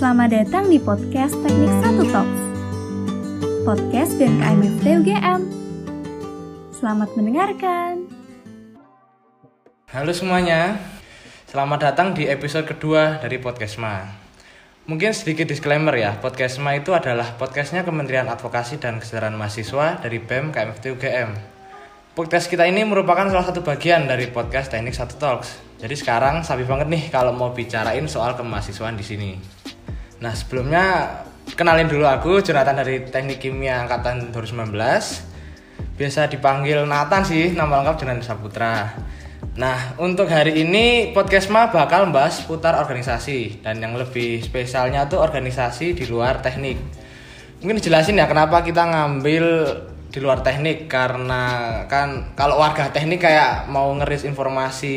Selamat datang di podcast Teknik Satu Talks, podcast BMKM FT UGM. Selamat mendengarkan. Halo semuanya, selamat datang di episode kedua dari Podcast Ma. Mungkin sedikit disclaimer ya, Podcast Ma itu adalah podcastnya Kementerian Advokasi dan Kesejahteraan Mahasiswa dari BEM KMFT UGM. Podcast kita ini merupakan salah satu bagian dari podcast Teknik Satu Talks. Jadi sekarang sabi banget nih kalau mau bicarain soal kemahasiswaan di sini. Nah sebelumnya kenalin dulu aku Jonathan dari Teknik Kimia Angkatan 2019. Biasa dipanggil Nathan sih, nama lengkap Jonathan Saputra. Nah untuk hari ini podcast mah bakal membahas putar organisasi dan yang lebih spesialnya tuh organisasi di luar teknik. Mungkin dijelasin ya kenapa kita ngambil di luar teknik karena kan kalau warga teknik kayak mau ngeris informasi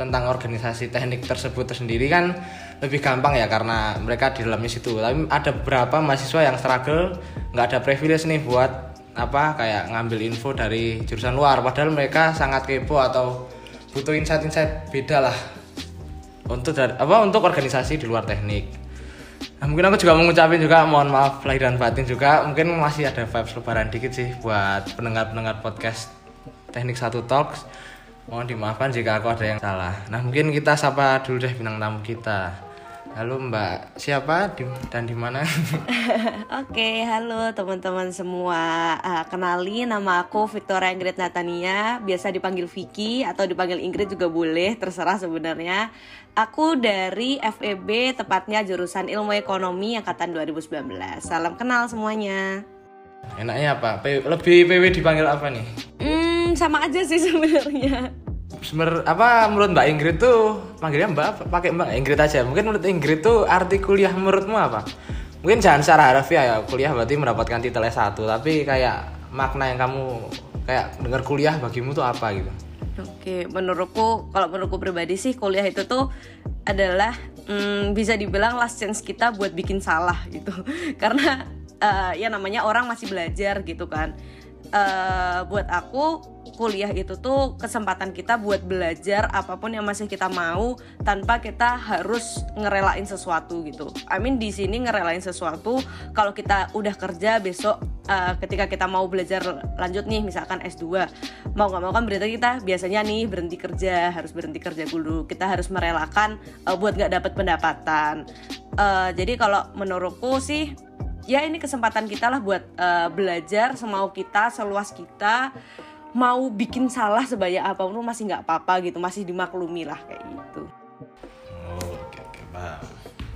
tentang organisasi teknik tersebut tersendiri kan lebih gampang ya karena mereka di dalamnya situ. Tapi ada beberapa mahasiswa yang struggle nggak ada privilege nih buat apa kayak ngambil info dari jurusan luar. Padahal mereka sangat kepo atau butuh insight-insight beda lah untuk apa untuk organisasi di luar teknik Nah, mungkin aku juga mau ngucapin juga mohon maaf lahir dan batin juga mungkin masih ada vibes lebaran dikit sih buat pendengar-pendengar podcast Teknik Satu Talks. Mohon dimaafkan jika aku ada yang salah. Nah, mungkin kita sapa dulu deh bintang tamu kita. Halo Mbak, siapa dan di mana? Oke, halo teman-teman semua. Uh, kenali nama aku Victoria Ingrid Natania, biasa dipanggil Vicky atau dipanggil Ingrid juga boleh, terserah sebenarnya. Aku dari FEB, tepatnya jurusan Ilmu Ekonomi angkatan 2019. Salam kenal semuanya. Enaknya apa? lebih PW dipanggil apa nih? Hmm, sama aja sih sebenarnya sebenarnya apa menurut Mbak Ingrid tuh panggilnya Mbak pakai Mbak Ingrid aja. Mungkin menurut Ingrid tuh arti kuliah menurutmu apa? Mungkin jangan secara harfiah ya kuliah berarti mendapatkan titel S1 tapi kayak makna yang kamu kayak dengar kuliah bagimu tuh apa gitu? Oke, menurutku kalau menurutku pribadi sih kuliah itu tuh adalah hmm, bisa dibilang last chance kita buat bikin salah gitu. Karena uh, ya namanya orang masih belajar gitu kan. Uh, buat aku kuliah itu tuh kesempatan kita buat belajar apa pun yang masih kita mau tanpa kita harus ngerelain sesuatu gitu. I mean di sini ngerelain sesuatu kalau kita udah kerja besok uh, ketika kita mau belajar lanjut nih misalkan S2 mau nggak mau kan berarti kita biasanya nih berhenti kerja harus berhenti kerja dulu kita harus merelakan uh, buat nggak dapat pendapatan uh, jadi kalau menurutku sih ya ini kesempatan kita lah buat uh, belajar semau kita seluas kita. Mau bikin salah sebanyak apa pun masih nggak apa-apa gitu masih dimaklumi lah kayak gitu. Oh, oke oke paham.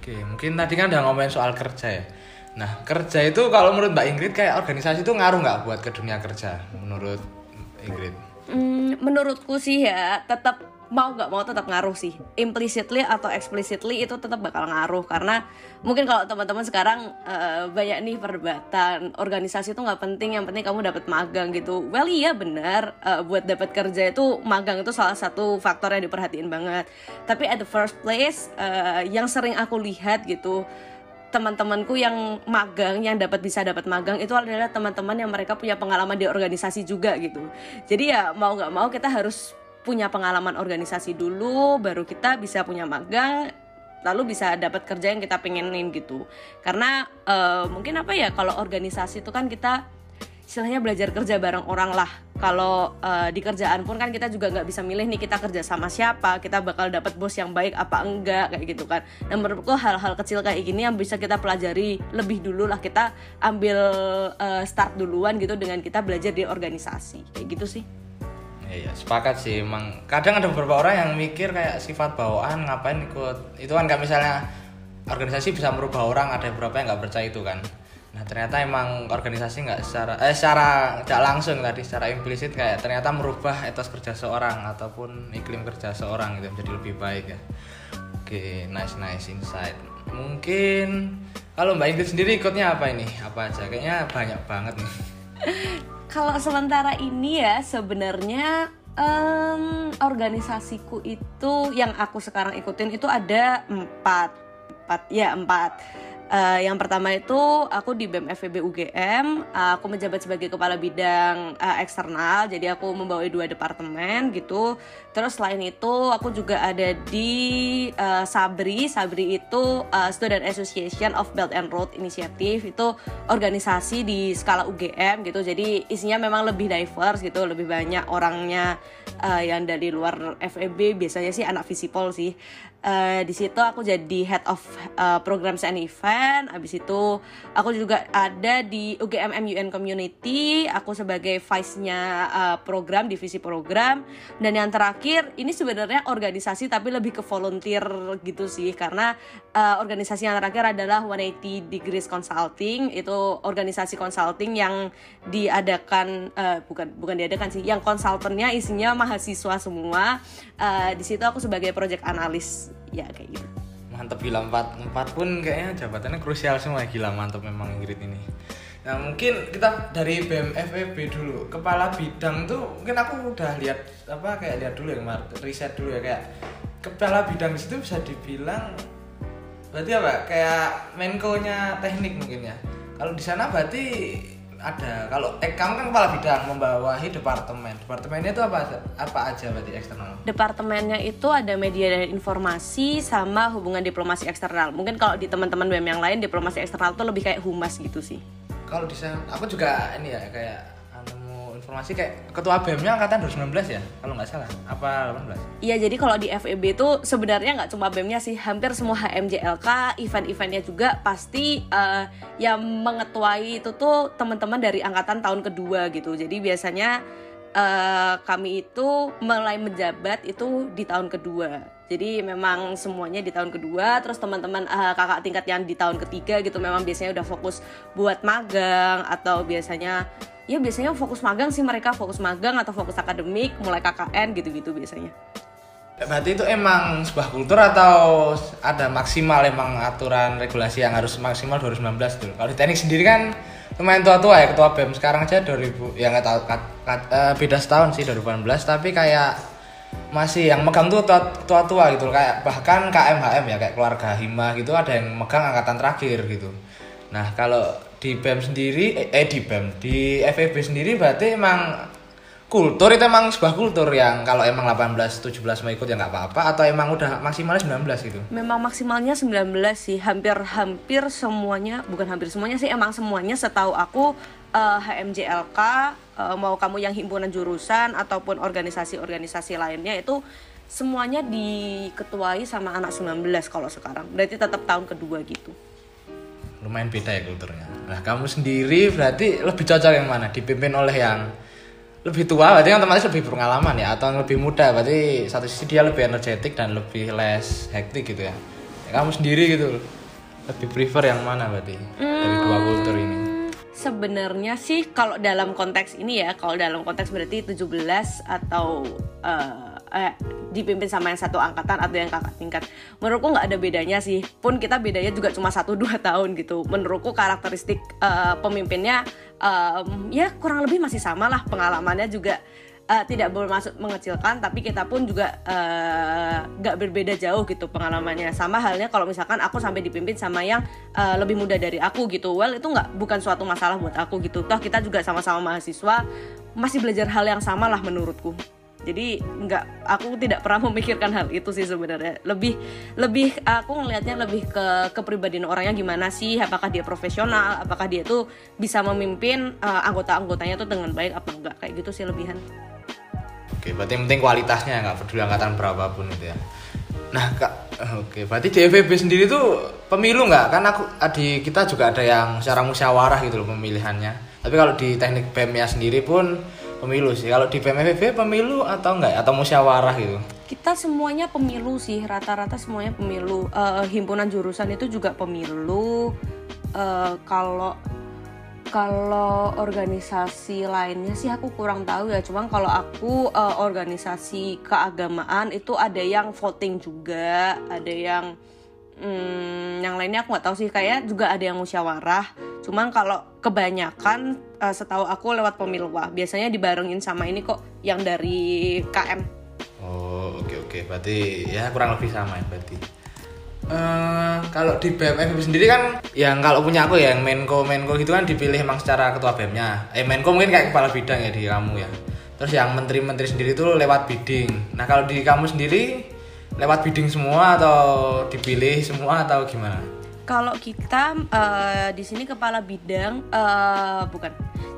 Oke mungkin tadi kan udah ngomongin soal kerja ya. Nah kerja itu kalau menurut mbak Ingrid kayak organisasi itu ngaruh nggak buat ke dunia kerja menurut Ingrid? Hmm, menurutku sih ya tetap mau nggak mau tetap ngaruh sih. Implicitly atau explicitly itu tetap bakal ngaruh. Karena mungkin kalau teman-teman sekarang uh, banyak nih perdebatan organisasi itu nggak penting yang penting kamu dapat magang gitu. Well iya benar uh, buat dapat kerja itu magang itu salah satu faktor yang diperhatiin banget. Tapi at the first place uh, yang sering aku lihat gitu teman-temanku yang magang yang dapat bisa dapat magang itu adalah teman-teman yang mereka punya pengalaman di organisasi juga gitu. Jadi ya mau nggak mau kita harus punya pengalaman organisasi dulu baru kita bisa punya magang lalu bisa dapat kerja yang kita pengenin gitu. Karena uh, mungkin apa ya kalau organisasi itu kan kita istilahnya belajar kerja bareng orang lah. Kalau uh, di kerjaan pun kan kita juga nggak bisa milih nih kita kerja sama siapa kita bakal dapat bos yang baik apa enggak kayak gitu kan. Dan menurutku hal-hal kecil kayak gini yang bisa kita pelajari lebih dulu lah kita ambil uh, start duluan gitu dengan kita belajar di organisasi. Kayak gitu sih Iya, sepakat sih. Emang kadang ada beberapa orang yang mikir kayak sifat bawaan ngapain ikut. Itu kan kayak misalnya organisasi bisa merubah orang, ada beberapa yang nggak percaya itu kan. Nah ternyata emang organisasi nggak secara eh secara tidak langsung tadi secara implisit kayak ternyata merubah etos kerja seorang ataupun iklim kerja seorang gitu menjadi lebih baik ya. Oke, nice nice insight. Mungkin kalau Mbak Ingrid sendiri ikutnya apa ini? Apa aja? Kayaknya banyak banget nih. kalau sementara ini ya sebenarnya um, organisasiku itu yang aku sekarang ikutin itu ada empat. Empat ya empat Uh, yang pertama itu aku di BEM FEB UGM, uh, aku menjabat sebagai kepala bidang uh, eksternal, jadi aku membawa dua departemen gitu. Terus selain itu aku juga ada di uh, Sabri, Sabri itu uh, Student Association of Belt and Road Initiative, itu organisasi di skala UGM gitu. Jadi isinya memang lebih diverse gitu, lebih banyak orangnya uh, yang dari luar FEB, biasanya sih anak visipol sih. Uh, di situ aku jadi head of uh, programs and event. Abis itu aku juga ada di UGM MUN Community. Aku sebagai vice-nya uh, program divisi program. Dan yang terakhir ini sebenarnya organisasi tapi lebih ke volunteer gitu sih karena uh, organisasi yang terakhir adalah 180 Degrees Consulting. Itu organisasi consulting yang diadakan uh, bukan bukan diadakan sih, yang konsultannya isinya mahasiswa semua. Uh, di situ aku sebagai project analis ya kayak gitu. Mantep gila. Empat empat pun kayaknya jabatannya krusial semua gila mantep memang Ingrid ini. Nah mungkin kita dari BMFEB dulu. Kepala bidang tuh mungkin aku udah lihat apa kayak lihat dulu ya riset dulu ya kayak kepala bidang itu bisa dibilang berarti apa? Kayak menko-nya teknik mungkin ya. Kalau di sana berarti ada. Kalau eh, kamu kan kepala bidang membawahi departemen. Departemennya itu apa apa aja berarti eksternal? Departemennya itu ada media dan informasi sama hubungan diplomasi eksternal. Mungkin kalau di teman-teman BEM yang lain diplomasi eksternal tuh lebih kayak humas gitu sih. Kalau di sana aku juga ini ya kayak informasi kayak ketua BEM-nya angkatan 2019 ya kalau nggak salah. Apa 18 iya jadi kalau di FEB itu sebenarnya nggak cuma BEM-nya sih hampir semua HMJLK event-eventnya juga pasti uh, yang mengetuai itu tuh teman-teman dari angkatan tahun kedua gitu. Jadi biasanya uh, kami itu mulai menjabat itu di tahun kedua. Jadi memang semuanya di tahun kedua terus teman-teman uh, kakak tingkat yang di tahun ketiga gitu memang biasanya udah fokus buat magang atau biasanya ya biasanya fokus magang sih mereka fokus magang atau fokus akademik mulai KKN gitu-gitu biasanya. Berarti itu emang sebuah kultur atau ada maksimal emang aturan regulasi yang harus maksimal 2019 tuh kalau di teknik sendiri kan lumayan tua-tua ya ketua BEM. Sekarang aja 2000 ya nggak tahu kat, kat, uh, beda setahun sih 2018 tapi kayak masih yang megang tuh tua-tua gitu kayak bahkan KMHM ya kayak keluarga Hima gitu ada yang megang angkatan terakhir gitu. Nah kalau di BEM sendiri eh, eh di BEM di FEB sendiri berarti emang kultur itu emang sebuah kultur yang kalau emang 18 17 mau ikut ya nggak apa-apa atau emang udah maksimalnya 19 gitu. Memang maksimalnya 19 sih, hampir-hampir semuanya bukan hampir semuanya sih emang semuanya setahu aku uh, eh, HMJLK uh, mau kamu yang himpunan jurusan ataupun organisasi-organisasi lainnya itu semuanya diketuai sama anak 19 kalau sekarang. Berarti tetap tahun kedua gitu lumayan beda ya kulturnya. Nah kamu sendiri berarti lebih cocok yang mana? Dipimpin oleh yang lebih tua, berarti yang otomatis lebih berpengalaman ya, atau yang lebih muda, berarti satu sisi dia lebih energetik dan lebih less hektik gitu ya. ya kamu sendiri gitu, lebih prefer yang mana berarti hmm, dari dua hmm, kultur ini? Sebenarnya sih kalau dalam konteks ini ya, kalau dalam konteks berarti 17 atau uh, eh, dipimpin sama yang satu angkatan atau yang kakak tingkat. Menurutku nggak ada bedanya sih. Pun kita bedanya juga cuma satu dua tahun gitu. Menurutku karakteristik uh, pemimpinnya um, ya kurang lebih masih sama lah pengalamannya juga. Uh, tidak bermaksud mengecilkan tapi kita pun juga nggak uh, berbeda jauh gitu pengalamannya. Sama halnya kalau misalkan aku sampai dipimpin sama yang uh, lebih muda dari aku gitu. Well itu nggak bukan suatu masalah buat aku gitu. Toh kita juga sama-sama mahasiswa masih belajar hal yang sama lah menurutku jadi nggak aku tidak pernah memikirkan hal itu sih sebenarnya. Lebih lebih aku ngelihatnya lebih ke kepribadian orangnya gimana sih? Apakah dia profesional? Apakah dia tuh bisa memimpin uh, anggota-anggotanya tuh dengan baik apa enggak kayak gitu sih lebihan. Oke berarti penting kualitasnya nggak peduli angkatan berapapun itu ya. Nah kak oke. Berarti di sendiri tuh pemilu nggak? Kan aku di kita juga ada yang secara musyawarah gitu loh pemilihannya. Tapi kalau di teknik BEM sendiri pun pemilu sih. Kalau di PMFB pemilu atau enggak atau musyawarah gitu? Kita semuanya pemilu sih, rata-rata semuanya pemilu. Uh, himpunan jurusan itu juga pemilu. Uh, kalau kalau organisasi lainnya sih aku kurang tahu ya. Cuman kalau aku uh, organisasi keagamaan itu ada yang voting juga, ada yang hmm, yang lainnya aku nggak tahu sih kayak juga ada yang musyawarah cuman kalau kebanyakan uh, setahu aku lewat pemilu wah biasanya dibarengin sama ini kok yang dari KM oh oke okay, oke okay. berarti ya kurang lebih sama ya berarti Eh, kalau di BEM FIB sendiri kan yang kalau punya aku ya yang Menko Menko gitu kan dipilih emang secara ketua BEM-nya. Eh Menko mungkin kayak kepala bidang ya di kamu ya. Terus yang menteri-menteri sendiri itu lewat bidding. Nah, kalau di kamu sendiri lewat bidding semua atau dipilih semua atau gimana? Kalau kita eh, di sini kepala bidang eh, bukan.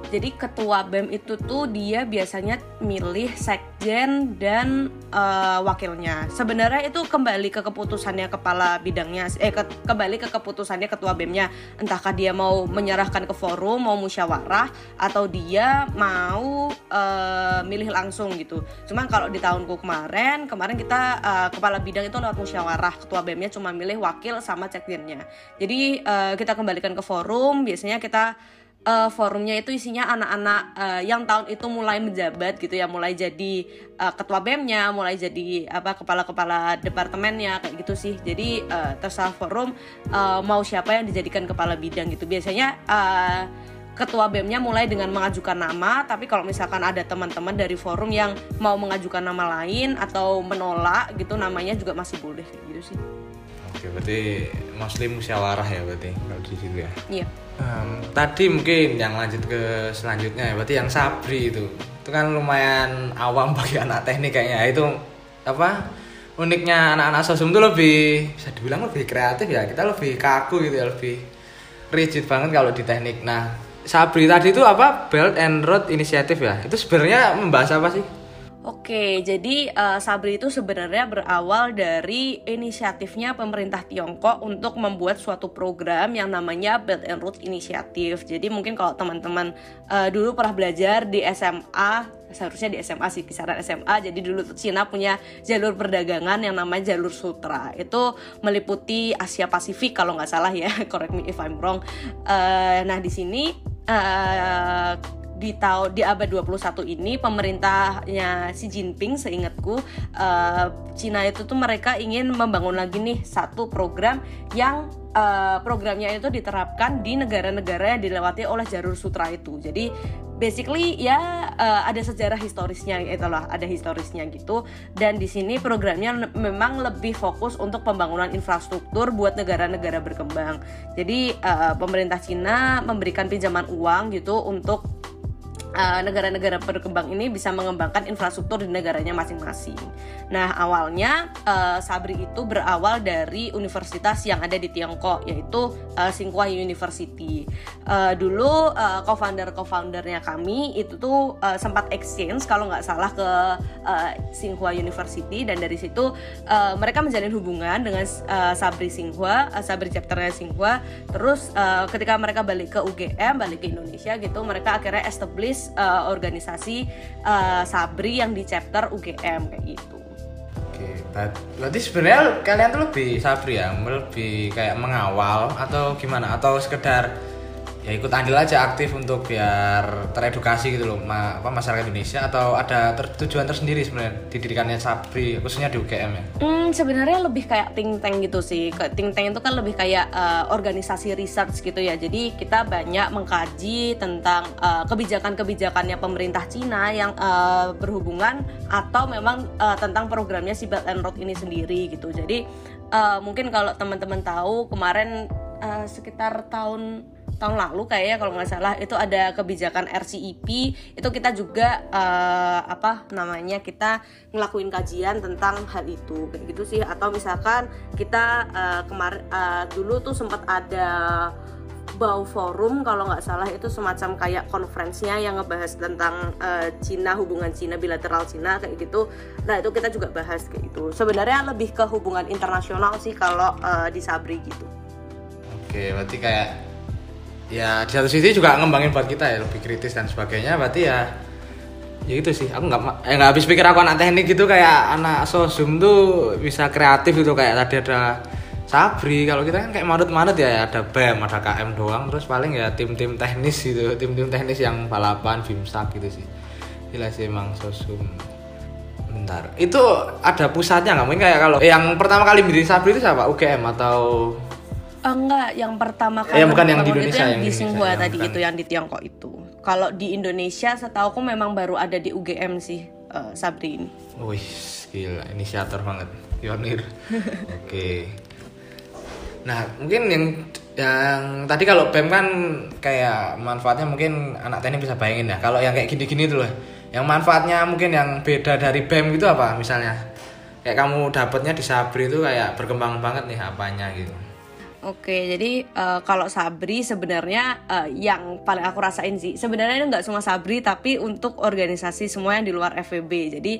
Jadi ketua BEM itu tuh dia biasanya milih sekjen dan eh, wakilnya. Sebenarnya itu kembali ke keputusannya kepala bidangnya eh ke- kembali ke keputusannya ketua BEM-nya. Entahkah dia mau menyerahkan ke forum, mau musyawarah atau dia mau eh, milih langsung gitu. Cuman kalau di tahunku kemarin, kemarin kita eh, kepala bidang itu lewat musyawarah, ketua BEM-nya cuma milih wakil sama sekjennya. Jadi eh, kita kembalikan ke forum, biasanya kita eh, forumnya itu isinya anak-anak eh, yang tahun itu mulai menjabat gitu ya, mulai jadi eh, ketua BEM-nya, mulai jadi apa kepala-kepala departemennya kayak gitu sih. Jadi eh, terserah forum eh, mau siapa yang dijadikan kepala bidang gitu. Biasanya eh, ketua BEM-nya mulai dengan mengajukan nama, tapi kalau misalkan ada teman-teman dari forum yang mau mengajukan nama lain atau menolak gitu namanya juga masih boleh gitu sih. Oke, berarti mostly musyawarah ya berarti kalau di situ ya. Iya. Em, tadi mungkin yang lanjut ke selanjutnya ya, berarti yang Sabri itu. Itu kan lumayan awam bagi anak teknik kayaknya. Itu apa? Uniknya anak-anak sosum itu lebih bisa dibilang lebih kreatif ya. Kita lebih kaku gitu ya, lebih rigid banget kalau di teknik. Nah, Sabri tadi itu apa? Belt and Road Initiative ya. Itu sebenarnya membahas apa sih? Oke, jadi eh, Sabri itu sebenarnya berawal dari inisiatifnya pemerintah Tiongkok untuk membuat suatu program yang namanya Belt and Road Initiative. Jadi mungkin kalau teman-teman eh, dulu pernah belajar di SMA, seharusnya di SMA sih kisaran SMA. Jadi dulu Cina punya jalur perdagangan yang namanya jalur sutra. Itu meliputi Asia Pasifik kalau nggak salah ya. Correct me if I'm wrong. Eh, nah di sini eh, di tahun di abad 21 ini pemerintahnya Xi Jinping seingatku eh, Cina itu tuh mereka ingin membangun lagi nih satu program yang eh, programnya itu diterapkan di negara-negara yang dilewati oleh jalur sutra itu. Jadi basically ya eh, ada sejarah historisnya itulah ada historisnya gitu dan di sini programnya memang lebih fokus untuk pembangunan infrastruktur buat negara-negara berkembang. Jadi eh, pemerintah Cina memberikan pinjaman uang gitu untuk uh, negara-negara berkembang ini bisa mengembangkan infrastruktur di negaranya masing-masing. Nah, awalnya uh, Sabri itu berawal dari universitas yang ada di Tiongkok, yaitu uh, Tsinghua University. Uh, dulu uh, co-founder-co-foundernya kami itu tuh uh, sempat exchange kalau nggak salah ke uh, Tsinghua University dan dari situ uh, mereka menjalin hubungan dengan uh, Sabri Tsinghua, uh, Sabri chapternya Tsinghua. Terus uh, ketika mereka balik ke UGM, balik ke Indonesia gitu, mereka akhirnya establish uh, organisasi uh, Sabri yang di chapter UGM kayak gitu. Oke, ber- berarti sebenarnya kalian tuh lebih sabri ya, lebih kayak mengawal atau gimana? Atau sekedar ya ikut andil aja aktif untuk biar teredukasi gitu loh, ma apa masyarakat Indonesia atau ada tujuan tersendiri sebenarnya didirikannya sabri khususnya di UGM ya? Hmm, sebenarnya lebih kayak think tank gitu sih. Think tank itu kan lebih kayak uh, organisasi research gitu ya. Jadi kita banyak mengkaji tentang uh, kebijakan-kebijakannya pemerintah Cina yang uh, berhubungan atau memang uh, tentang programnya si Belt and Road ini sendiri gitu. Jadi uh, mungkin kalau teman-teman tahu kemarin uh, sekitar tahun tahun lalu kayaknya kalau nggak salah itu ada kebijakan RCEP itu kita juga eh, apa namanya kita ngelakuin kajian tentang hal itu kayak gitu sih atau misalkan kita eh, kemarin eh, dulu tuh sempat ada Bau Forum kalau nggak salah itu semacam kayak konferensinya yang ngebahas tentang eh, Cina hubungan Cina bilateral Cina kayak gitu. Nah itu kita juga bahas kayak gitu. Sebenarnya lebih ke hubungan internasional sih kalau eh, di Sabri gitu. Oke, berarti kayak ya di satu sisi juga ngembangin buat kita ya lebih kritis dan sebagainya. Berarti ya ya itu sih. Aku nggak eh, nggak habis pikir aku anak teknik gitu kayak anak sosum tuh bisa kreatif gitu. Kayak tadi ada Sabri kalau kita kan kayak manut-manut ya ada BEM ada KM doang. Terus paling ya tim-tim teknis gitu tim-tim teknis yang balapan bimsak gitu sih. Gila sih emang sosum bentar. Itu ada pusatnya nggak? Mungkin kayak kalau yang pertama kali berdiri Sabri itu siapa? UGM atau Ah, enggak, yang pertama Eh, kali yang bukan yang di itu Indonesia, yang, yang di yang tadi bukan. itu yang di Tiongkok itu. Kalau di Indonesia setauku memang baru ada di UGM sih eh, Sabri ini. Wih, gila, inisiator banget, pionir. Oke. Nah, mungkin yang yang tadi kalau BEM kan kayak manfaatnya mungkin anak teknik bisa bayangin ya. Kalau yang kayak gini-gini tuh loh. Yang manfaatnya mungkin yang beda dari BEM itu apa misalnya? Kayak kamu dapatnya di Sabri itu kayak berkembang banget nih apanya gitu. Oke, jadi uh, kalau Sabri sebenarnya uh, yang paling aku rasain sih sebenarnya itu nggak cuma Sabri tapi untuk organisasi semua yang di luar FVB. Jadi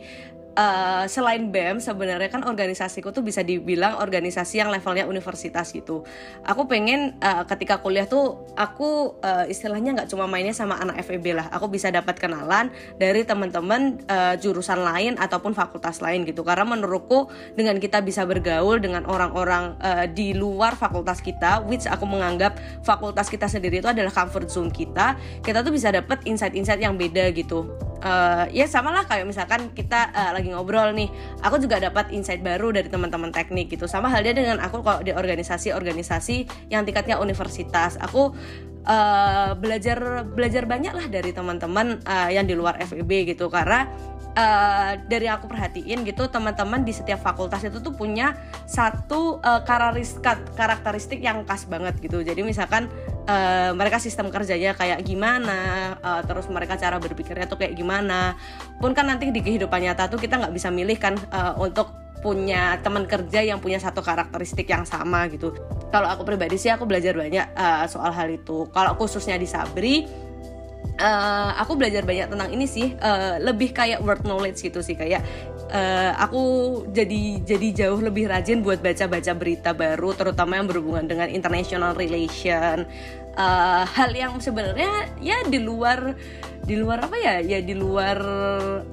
uh, selain BEM sebenarnya kan organisasiku tuh bisa dibilang organisasi yang levelnya universitas gitu. Aku pengen uh, ketika kuliah tuh aku uh, istilahnya nggak cuma mainnya sama anak FEB lah. Aku bisa dapat kenalan dari teman-teman uh, jurusan lain ataupun fakultas lain gitu. Karena menurutku dengan kita bisa bergaul dengan orang-orang uh, di luar fakultas kita, which aku menganggap fakultas kita sendiri itu adalah comfort zone kita, kita tuh bisa dapat insight-insight yang beda gitu. Uh, ya sama lah kayak misalkan kita uh, lagi ngobrol nih. Aku juga dapat insight baru dari teman-teman teknik gitu. Sama halnya dengan aku kalau di organisasi-organisasi yang tingkatnya universitas. Aku uh, belajar belajar banyak lah dari teman-teman uh, yang di luar FEB gitu. Karena uh, dari aku perhatiin gitu teman-teman di setiap fakultas itu tuh punya satu uh, karakteristik yang khas banget gitu. Jadi misalkan uh, mereka sistem kerjanya kayak gimana uh, terus mereka cara berpikirnya tuh kayak gimana. Pun kan nanti di kehidupan nyata tuh kita nggak bisa milih kan uh, untuk punya teman kerja yang punya satu karakteristik yang sama gitu. Kalau aku pribadi sih aku belajar banyak uh, soal hal itu. Kalau khususnya di Sabri uh, aku belajar banyak tentang ini sih uh, lebih kayak word knowledge gitu sih kayak uh, aku jadi jadi jauh lebih rajin buat baca-baca berita baru terutama yang berhubungan dengan international relation uh, hal yang sebenarnya ya di luar di luar apa ya? Ya di luar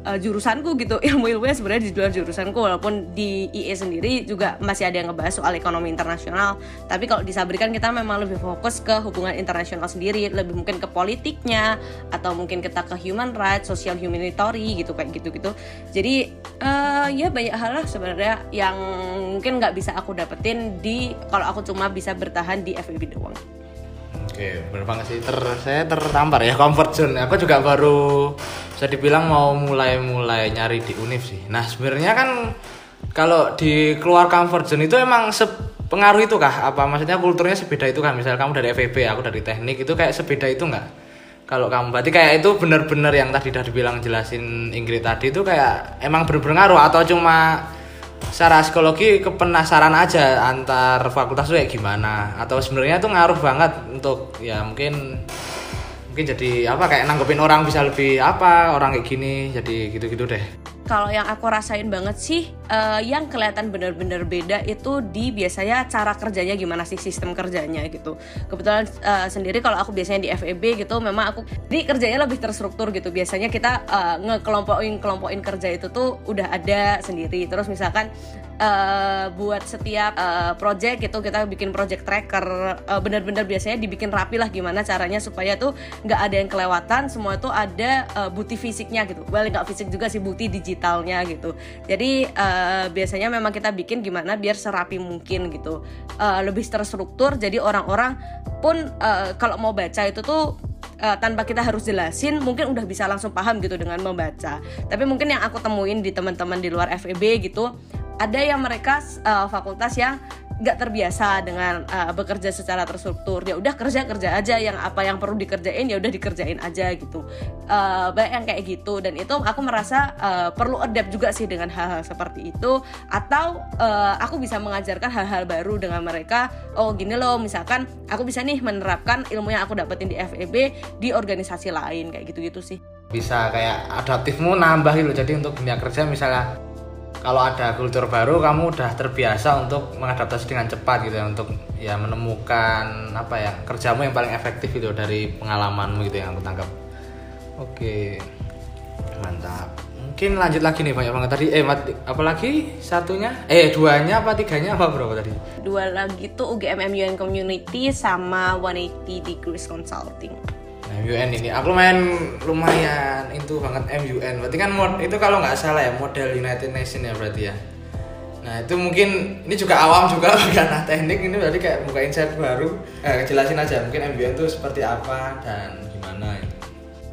uh, jurusanku gitu. Ilmu ilmunya sebenarnya di luar jurusanku walaupun di IE sendiri juga masih ada yang ngebahas soal ekonomi internasional. Tapi kalau di kita memang lebih fokus ke hubungan internasional sendiri. Lebih mungkin ke politiknya atau mungkin kita ke human rights social humanitarian gitu kayak gitu gitu jadi uh, ya banyak hal lah sebenarnya yang mungkin nggak bisa aku dapetin di kalau aku cuma bisa bertahan di FEB doang. Oke, benar banget sih. Ter, saya tertampar ya comfort zone. Aku juga baru bisa dibilang mau mulai-mulai nyari di univ sih. Nah, sebenarnya kan kalau di keluar comfort zone itu emang sepengaruh itu kah? Apa maksudnya kulturnya sebeda itu kan? Misal kamu dari FEB, aku dari teknik itu kayak sebeda itu nggak? Kalau kamu berarti kayak itu benar-benar yang tadi udah dibilang jelasin Ingrid tadi itu kayak emang benar-benar ngaruh atau cuma secara psikologi kepenasaran aja antar fakultas tuh kayak gimana. Atau sebenarnya tuh ngaruh banget untuk ya mungkin mungkin jadi apa kayak nanggepin orang bisa lebih apa orang kayak gini jadi gitu-gitu deh kalau yang aku rasain banget sih uh, yang kelihatan bener-bener beda itu di biasanya cara kerjanya gimana sih sistem kerjanya gitu. Kebetulan uh, sendiri kalau aku biasanya di FEB gitu memang aku di kerjanya lebih terstruktur gitu. Biasanya kita uh, ngekelompokin kelompokin kerja itu tuh udah ada sendiri. Terus misalkan uh, buat setiap uh, project gitu kita bikin project tracker uh, bener-bener biasanya dibikin rapi lah gimana caranya supaya tuh nggak ada yang kelewatan semua tuh ada uh, bukti fisiknya gitu. Well nggak fisik juga sih bukti digital digitalnya gitu. Jadi uh, biasanya memang kita bikin gimana biar serapi mungkin gitu. Uh, lebih terstruktur jadi orang-orang pun uh, kalau mau baca itu tuh uh, tanpa kita harus jelasin mungkin udah bisa langsung paham gitu dengan membaca. Tapi mungkin yang aku temuin di teman-teman di luar FEB gitu ada yang mereka uh, fakultas yang nggak terbiasa dengan uh, bekerja secara terstruktur. Ya udah kerja kerja aja yang apa yang perlu dikerjain ya udah dikerjain aja gitu. Uh, banyak yang kayak gitu. Dan itu aku merasa uh, perlu adapt juga sih dengan hal-hal seperti itu. Atau uh, aku bisa mengajarkan hal-hal baru dengan mereka. Oh gini loh misalkan aku bisa nih menerapkan ilmu yang aku dapetin di FEB di organisasi lain kayak gitu-gitu sih. Bisa kayak adaptifmu nambah gitu jadi untuk dunia kerja misalnya kalau ada kultur baru kamu udah terbiasa untuk mengadaptasi dengan cepat gitu ya untuk ya menemukan apa ya kerjamu yang paling efektif itu dari pengalamanmu gitu yang aku tangkap. Oke. Mantap. Mungkin lanjut lagi nih banyak banget. Tadi eh mati, apalagi satunya? Eh duanya apa tiganya? Apa berapa tadi? Dua lagi tuh UGM MUN Community sama 180 Degrees Consulting MUN ini. Aku main lumayan itu banget MUN berarti kan mod itu kalau nggak salah ya model United Nation ya berarti ya. Nah itu mungkin ini juga awam juga karena teknik. Ini berarti kayak buka insight baru eh, jelasin aja mungkin MUN itu seperti apa dan gimana. itu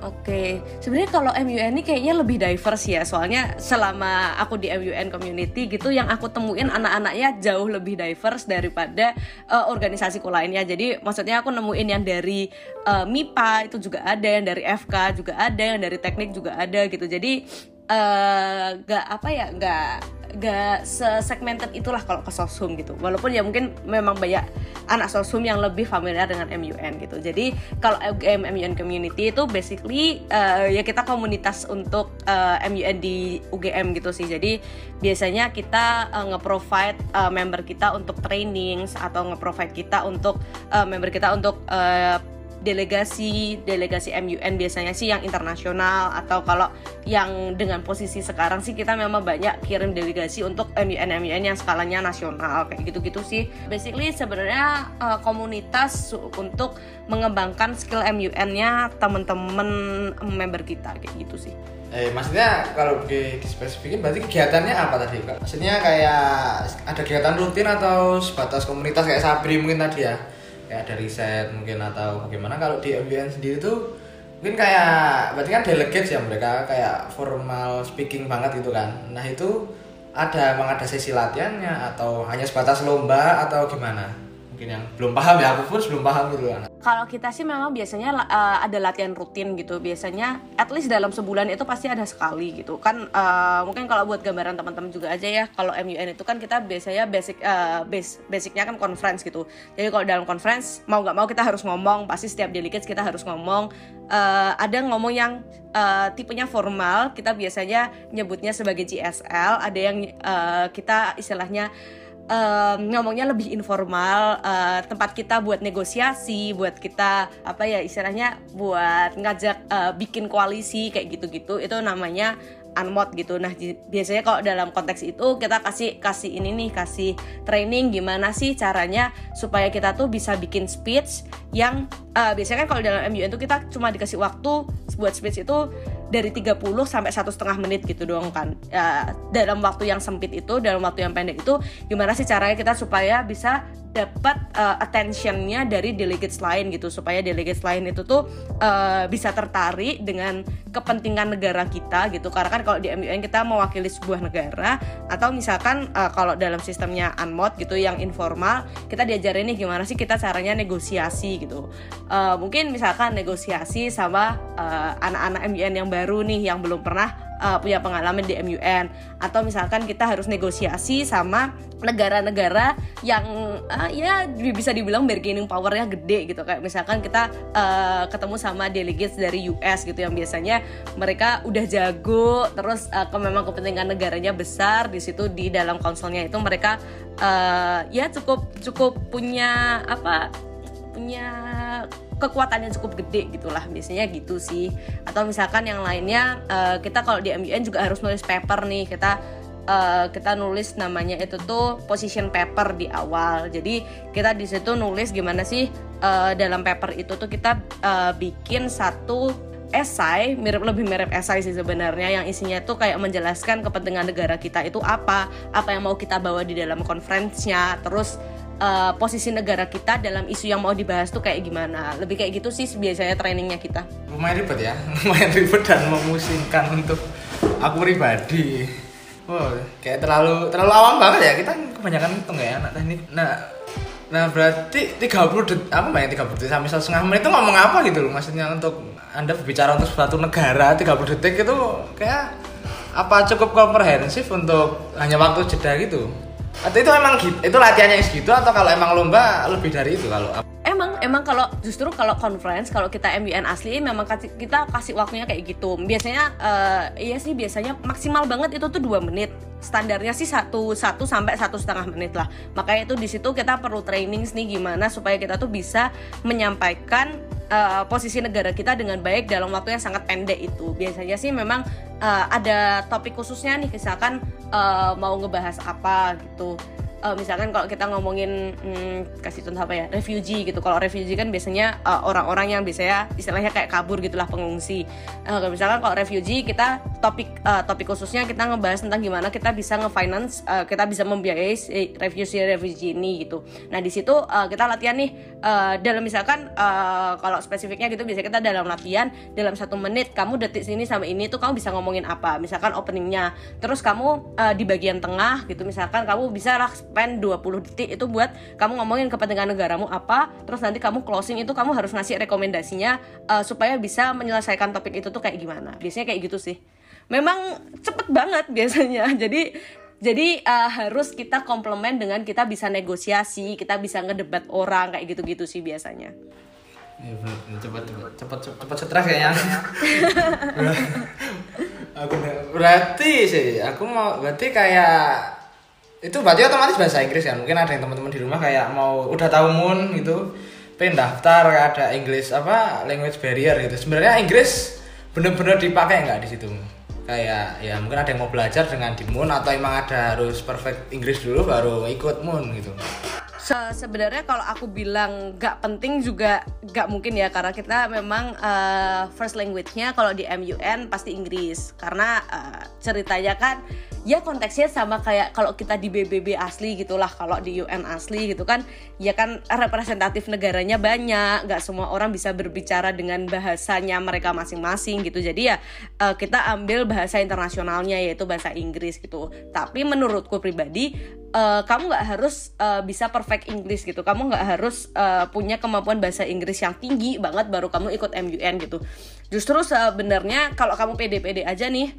Oke, sebenarnya kalau MUN ini kayaknya lebih diverse ya, soalnya selama aku di MUN community gitu, yang aku temuin anak-anaknya jauh lebih diverse daripada uh, organisasiku lainnya. Jadi maksudnya aku nemuin yang dari uh, MIPA itu juga ada, yang dari FK juga ada, yang dari teknik juga ada gitu. Jadi uh, gak apa ya, gak gak se-segmented itulah kalau ke sosum gitu. Walaupun ya mungkin memang banyak anak sosum yang lebih familiar dengan MUN gitu. Jadi kalau UGM MUN community itu basically uh, ya kita komunitas untuk uh, eh, MUN di UGM gitu sih. Jadi biasanya kita uh, nge-provide uh, member kita untuk training atau nge-provide kita untuk uh, member kita untuk uh, delegasi delegasi MUN biasanya sih yang internasional atau kalau yang dengan posisi sekarang sih kita memang banyak kirim delegasi untuk MUN MUN yang skalanya nasional kayak gitu-gitu sih basically sebenarnya uh, komunitas untuk mengembangkan skill MUN-nya teman-teman member kita kayak gitu sih Eh, maksudnya kalau di, di spesifikin berarti kegiatannya apa tadi kak? Maksudnya kayak ada kegiatan rutin atau sebatas komunitas kayak Sabri mungkin tadi ya? Kayak ada riset mungkin atau bagaimana. Kalau di MBN sendiri tuh mungkin kayak berarti kan delegates ya mereka kayak formal speaking banget gitu kan. Nah itu ada emang ada sesi latihannya atau hanya sebatas lomba atau gimana? Mungkin yang belum paham ya aku pun belum paham gitu kan kalau kita sih memang biasanya uh, ada latihan rutin gitu. Biasanya at least dalam sebulan itu pasti ada sekali gitu. Kan uh, mungkin kalau buat gambaran teman-teman juga aja ya. Kalau MUN itu kan kita biasanya basic uh, base basicnya kan conference gitu. Jadi kalau dalam conference mau nggak mau kita harus ngomong. Pasti setiap delegates kita harus ngomong. Uh, ada ngomong yang uh, tipenya formal. Kita biasanya nyebutnya sebagai GSL. Ada yang uh, kita istilahnya um, ngomongnya lebih informal uh, tempat kita buat negosiasi buat kita apa ya istilahnya buat ngajak uh, bikin koalisi kayak gitu-gitu itu namanya unmod gitu. Nah, biasanya kalau dalam konteks itu kita kasih kasih ini nih, kasih training gimana sih caranya supaya kita tuh bisa bikin speech yang uh, biasanya kan kalau dalam MUN tuh kita cuma dikasih waktu buat speech itu dari 30 sampai satu setengah menit gitu doang kan. Ya, dalam waktu yang sempit itu dalam waktu yang pendek itu gimana sih caranya kita supaya bisa dapat uh, attentionnya dari delegates lain gitu supaya delegates lain itu tuh uh, bisa tertarik dengan kepentingan negara kita gitu. Karena kan kalau di MUN kita mewakili sebuah negara atau misalkan uh, kalau dalam sistemnya unmod gitu yang informal kita diajarin nih gimana sih kita caranya negosiasi gitu. Uh, mungkin misalkan negosiasi sama anak-anak uh, MUN yang baru nih yang belum pernah uh, punya pengalaman di MUN atau misalkan kita harus negosiasi sama negara-negara yang uh, ya bisa dibilang bargaining powernya gede gitu. Kayak misalkan kita uh, ketemu sama delegates dari US gitu yang biasanya mereka udah jago terus uh, ke memang kepentingan negaranya besar di situ di dalam konsolnya itu mereka uh, ya cukup cukup punya apa punya kekuatan yang cukup gede gitulah. Biasanya gitu sih. Atau misalkan yang lainnya uh, kita kalau di MUN juga harus nulis paper nih. Kita uh, kita nulis namanya itu tuh position paper di awal. Jadi kita di situ nulis gimana sih uh, dalam paper itu tuh kita uh, bikin satu esai mirip lebih mirip esai sih sebenarnya. Yang isinya tuh kayak menjelaskan kepentingan negara kita itu apa. Apa yang mau kita bawa di dalam konferensinya terus uh, posisi negara kita dalam isu yang mau dibahas tuh kayak gimana. Lebih kayak gitu sih biasanya trainingnya kita. Lumayan ribet ya. Lumayan ribet dan memusingkan untuk aku pribadi. Wow kayak terlalu terlalu awam banget ya. Kita kebanyakan hitung ya anak teknik. Nah nah berarti 30 detik apa banyak 30 detik sampai setengah menit itu ngomong apa gitu loh? Maksudnya untuk anda berbicara untuk suatu negara 30 detik itu kayak apa cukup komprehensif untuk hanya waktu jeda gitu atau itu emang gitu itu latihannya segitu atau kalau emang lomba lebih dari itu kalau emang emang kalau justru kalau conference kalau kita MBN asli memang kita kasih waktunya kayak gitu. Biasanya uh, iya sih biasanya maksimal banget itu tuh dua menit. Standarnya sih satu satu sampai satu setengah menit lah. Makanya itu di situ kita perlu training nih gimana supaya kita tuh bisa menyampaikan uh, posisi negara kita dengan baik dalam waktu yang sangat pendek itu. Biasanya sih memang uh, ada topik khususnya nih misalkan uh, mau ngebahas apa gitu uh, misalkan kalau kita ngomongin hmm, kasih contoh apa ya refugee gitu. Kalau refugee kan biasanya uh, orang-orang yang biasanya istilahnya kayak kabur gitulah pengungsi. Uh, misalkan kalau refugee kita topik uh, topik khususnya kita ngebahas tentang gimana kita bisa nge-finance uh, kita bisa membiayai si refugee refugee ini gitu. Nah di situ uh, kita latihan nih uh, dalam misalkan uh, kalau spesifiknya gitu biasanya kita dalam latihan dalam satu menit kamu detik sini sama ini tuh kamu bisa ngomongin apa. Misalkan openingnya. Terus kamu uh, di bagian tengah gitu misalkan kamu bisa spend 20 detik itu buat kamu ngomongin kepentingan negaramu apa terus nanti kamu closing itu kamu harus ngasih rekomendasinya uh, supaya bisa menyelesaikan topik itu tuh kayak gimana biasanya kayak gitu sih memang cepet banget biasanya jadi jadi uh, harus kita komplement dengan kita bisa negosiasi, kita bisa ngedebat orang kayak gitu-gitu sih biasanya. Ya, cepat cepat cepat cepat stres kayaknya. aku berarti sih, aku mau berarti kayak itu berarti otomatis bahasa Inggris kan? Mungkin ada yang teman-teman di rumah kayak mau udah tahu moon gitu. Pengen daftar ada Inggris apa language barrier gitu. Sebenarnya Inggris bener-bener dipakai nggak di situ kayak ya mungkin ada yang mau belajar dengan di moon atau emang ada harus perfect Inggris dulu baru ikut moon gitu? Se sebenarnya kalau aku bilang gak penting juga gak mungkin ya karena kita memang uh, first language-nya kalau di MUN pasti Inggris. Karena uh, ceritanya kan ya konteksnya sama kayak kalau kita di BBB asli gitulah kalau di UN asli gitu kan ya kan representatif negaranya banyak. Nggak semua orang bisa berbicara dengan bahasanya mereka masing-masing gitu. Jadi ya uh, kita ambil bahasa internasionalnya yaitu bahasa Inggris gitu. Tapi menurutku pribadi uh, kamu nggak harus uh, bisa perfect Inggris gitu. Kamu nggak harus uh, punya kemampuan bahasa Inggris yang tinggi banget baru kamu ikut MUN gitu. Justru sebenarnya kalau kamu pede-pede aja nih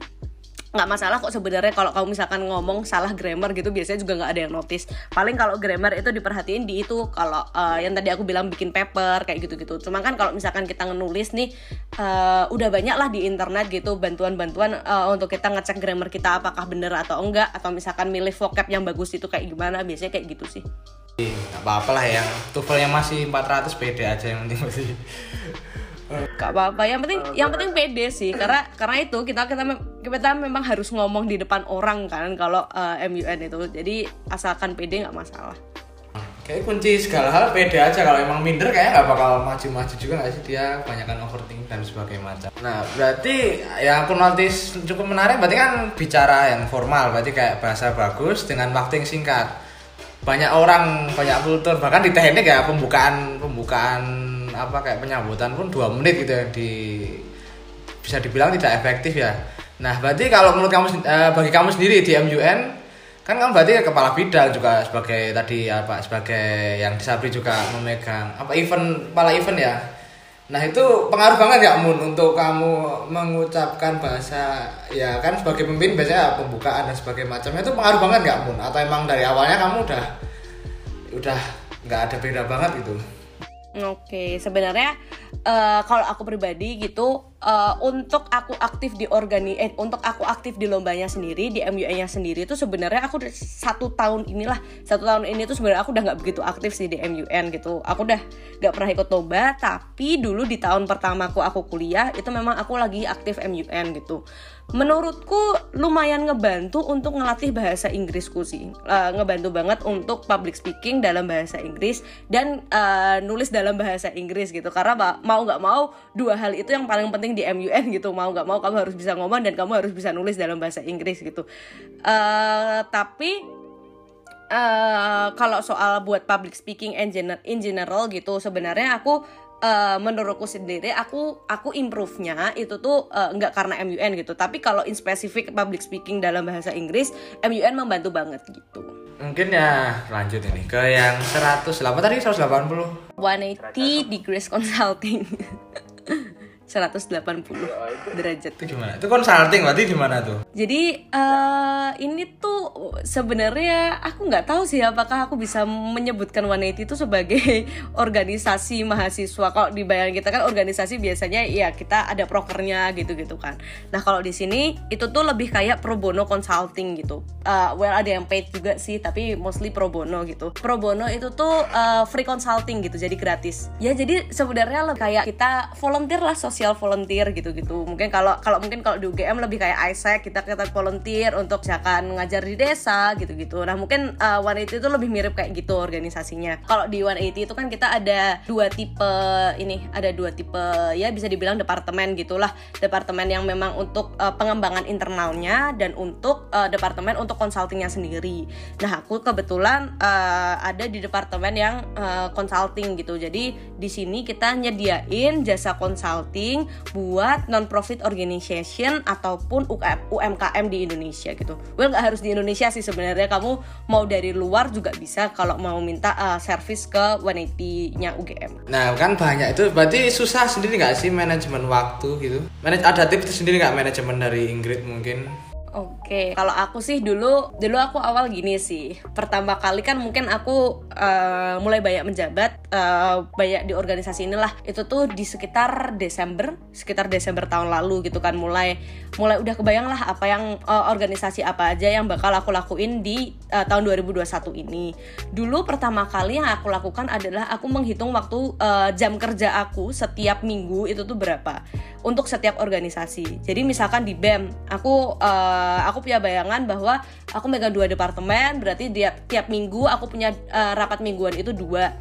nggak masalah kok sebenarnya kalau kamu misalkan ngomong salah grammar gitu biasanya juga nggak ada yang notice. Paling kalau grammar itu diperhatiin di itu kalau uh, yang tadi aku bilang bikin paper kayak gitu gitu cuma kan kalau misalkan kita ngenulis nih uh, udah banyak lah di internet gitu bantuan-bantuan uh, untuk kita ngecek grammar kita apakah bener atau enggak atau misalkan milih vocab yang bagus itu kayak gimana biasanya kayak gitu sih. Apa-apa lah yang yang masih 400 pede aja yang penting masih gak apa-apa. Yang penting yang penting pede sih. Karena karena itu kita kita kita memang harus ngomong di depan orang kan kalau uh, eh, MUN itu. Jadi asalkan pede nggak masalah. Kayak kunci segala hal pede aja. Kalau emang minder kayaknya nggak bakal maju-maju juga nggak sih? Dia banyakkan overthinking dan sebagainya macam. Nah berarti yang aku notice cukup menarik. Berarti kan bicara yang formal berarti kayak bahasa bagus dengan waktu yang singkat. Banyak orang banyak kultur bahkan di teknik ya pembukaan pembukaan apa kayak penyambutan pun dua menit gitu ya di bisa dibilang tidak efektif ya. Nah berarti kalau menurut kamu uh, bagi kamu sendiri di MUN kan kamu berarti kepala bidang juga sebagai tadi apa sebagai yang disabri juga memegang apa event kepala event ya. Nah itu pengaruh banget ya Mun untuk kamu mengucapkan bahasa ya kan sebagai pemimpin biasanya pembukaan dan sebagainya macamnya itu pengaruh banget nggak Mun atau emang dari awalnya kamu udah udah nggak ada beda banget gitu? Oke, sebenarnya uh, kalau aku pribadi gitu uh, untuk aku aktif di organi eh, untuk aku aktif di lombanya sendiri di MUA nya sendiri itu sebenarnya aku satu tahun inilah satu tahun ini tuh sebenarnya aku udah nggak begitu aktif sih di MUN gitu. Aku udah nggak pernah ikut lomba tapi dulu di tahun pertama aku aku kuliah itu memang aku lagi aktif MUN gitu menurutku lumayan ngebantu untuk ngelatih bahasa Inggrisku sih. Uh, ngebantu banget untuk public speaking dalam bahasa Inggris dan uh, nulis dalam bahasa Inggris gitu. Karena mau nggak mau dua hal itu yang paling penting di MUN gitu. Mau nggak mau kamu harus bisa ngomong dan kamu harus bisa nulis dalam bahasa Inggris gitu. Uh, tapi uh, kalau soal buat public speaking in general, in general gitu sebenarnya aku uh, menurutku sendiri aku aku improve-nya itu tuh uh, nggak karena MUN gitu. Tapi kalau in spesifik public speaking dalam bahasa Inggris MUN membantu banget gitu. Mungkin ya lanjut ini ke yang 100 apa tadi 180 180 degrees consulting 180 derajat. Itu gimana? Itu consulting berarti gimana tuh? Jadi uh, ini tuh sebenarnya aku nggak tahu sih apakah aku bisa menyebutkan 180 itu sebagai organisasi mahasiswa. Kalau di bayangan kita kan organisasi biasanya ya kita ada prokernya gitu-gitu kan. Nah kalau di sini itu tuh lebih kayak pro bono consulting gitu. Uh, well ada yang paid juga sih tapi mostly pro bono gitu. Pro bono itu tuh uh, free consulting gitu jadi gratis. Ya jadi sebenarnya kayak kita volunteer lah sosial social volunteer gitu-gitu. Mungkin kalau kalau mungkin kalau di UGM lebih kayak Isaac kita kita volunteer untuk misalkan ngajar di desa gitu-gitu. Nah mungkin uh, 180 itu lebih mirip kayak gitu organisasinya. Kalau di 180 itu kan kita ada dua tipe ini ada dua tipe ya bisa dibilang departemen gitulah. Departemen yang memang untuk uh, pengembangan internalnya dan untuk uh, departemen untuk consultingnya sendiri. Nah aku kebetulan uh, ada di departemen yang uh, consulting gitu. Jadi di sini kita nyediain jasa consulting buat non profit organization ataupun UMKM di Indonesia gitu. Well nggak harus di Indonesia sih sebenarnya kamu mau dari luar juga bisa kalau mau minta uh, service ke 180-nya UGM. Nah kan banyak itu berarti susah sendiri nggak sih manajemen waktu gitu? Manaj ada tips sendiri nggak manajemen dari Ingrid mungkin? Oke, kalau aku sih dulu dulu aku awal gini sih. Pertama kali kan mungkin aku uh, mulai banyak menjabat, uh, banyak di organisasi inilah. Itu tuh di sekitar Desember, sekitar Desember tahun lalu gitu kan mulai mulai udah kebayang lah apa yang uh, organisasi apa aja yang bakal aku lakuin di uh, tahun 2021 ini. Dulu pertama kali yang aku lakukan adalah aku menghitung waktu uh, jam kerja aku setiap minggu itu tuh berapa untuk setiap organisasi. Jadi misalkan di BEM, aku uh, uh, aku punya bayangan bahwa aku megang dua departemen berarti tiap tiap minggu aku punya uh, rapat mingguan itu dua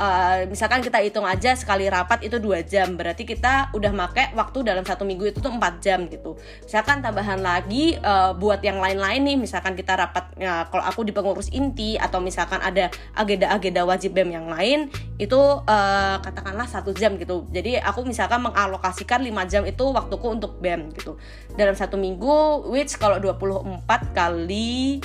uh, misalkan kita hitung aja sekali rapat itu dua jam berarti kita udah make waktu dalam satu minggu itu tuh empat jam gitu. Misalkan tambahan lagi uh, buat yang lain-lain nih misalkan kita rapat ya, kalau aku di pengurus inti atau misalkan ada agenda-agenda wajib bem yang lain itu uh, katakanlah satu jam gitu. Jadi aku misalkan mengalokasikan lima jam itu waktuku untuk bem gitu. Dalam satu minggu which kalau 24 kali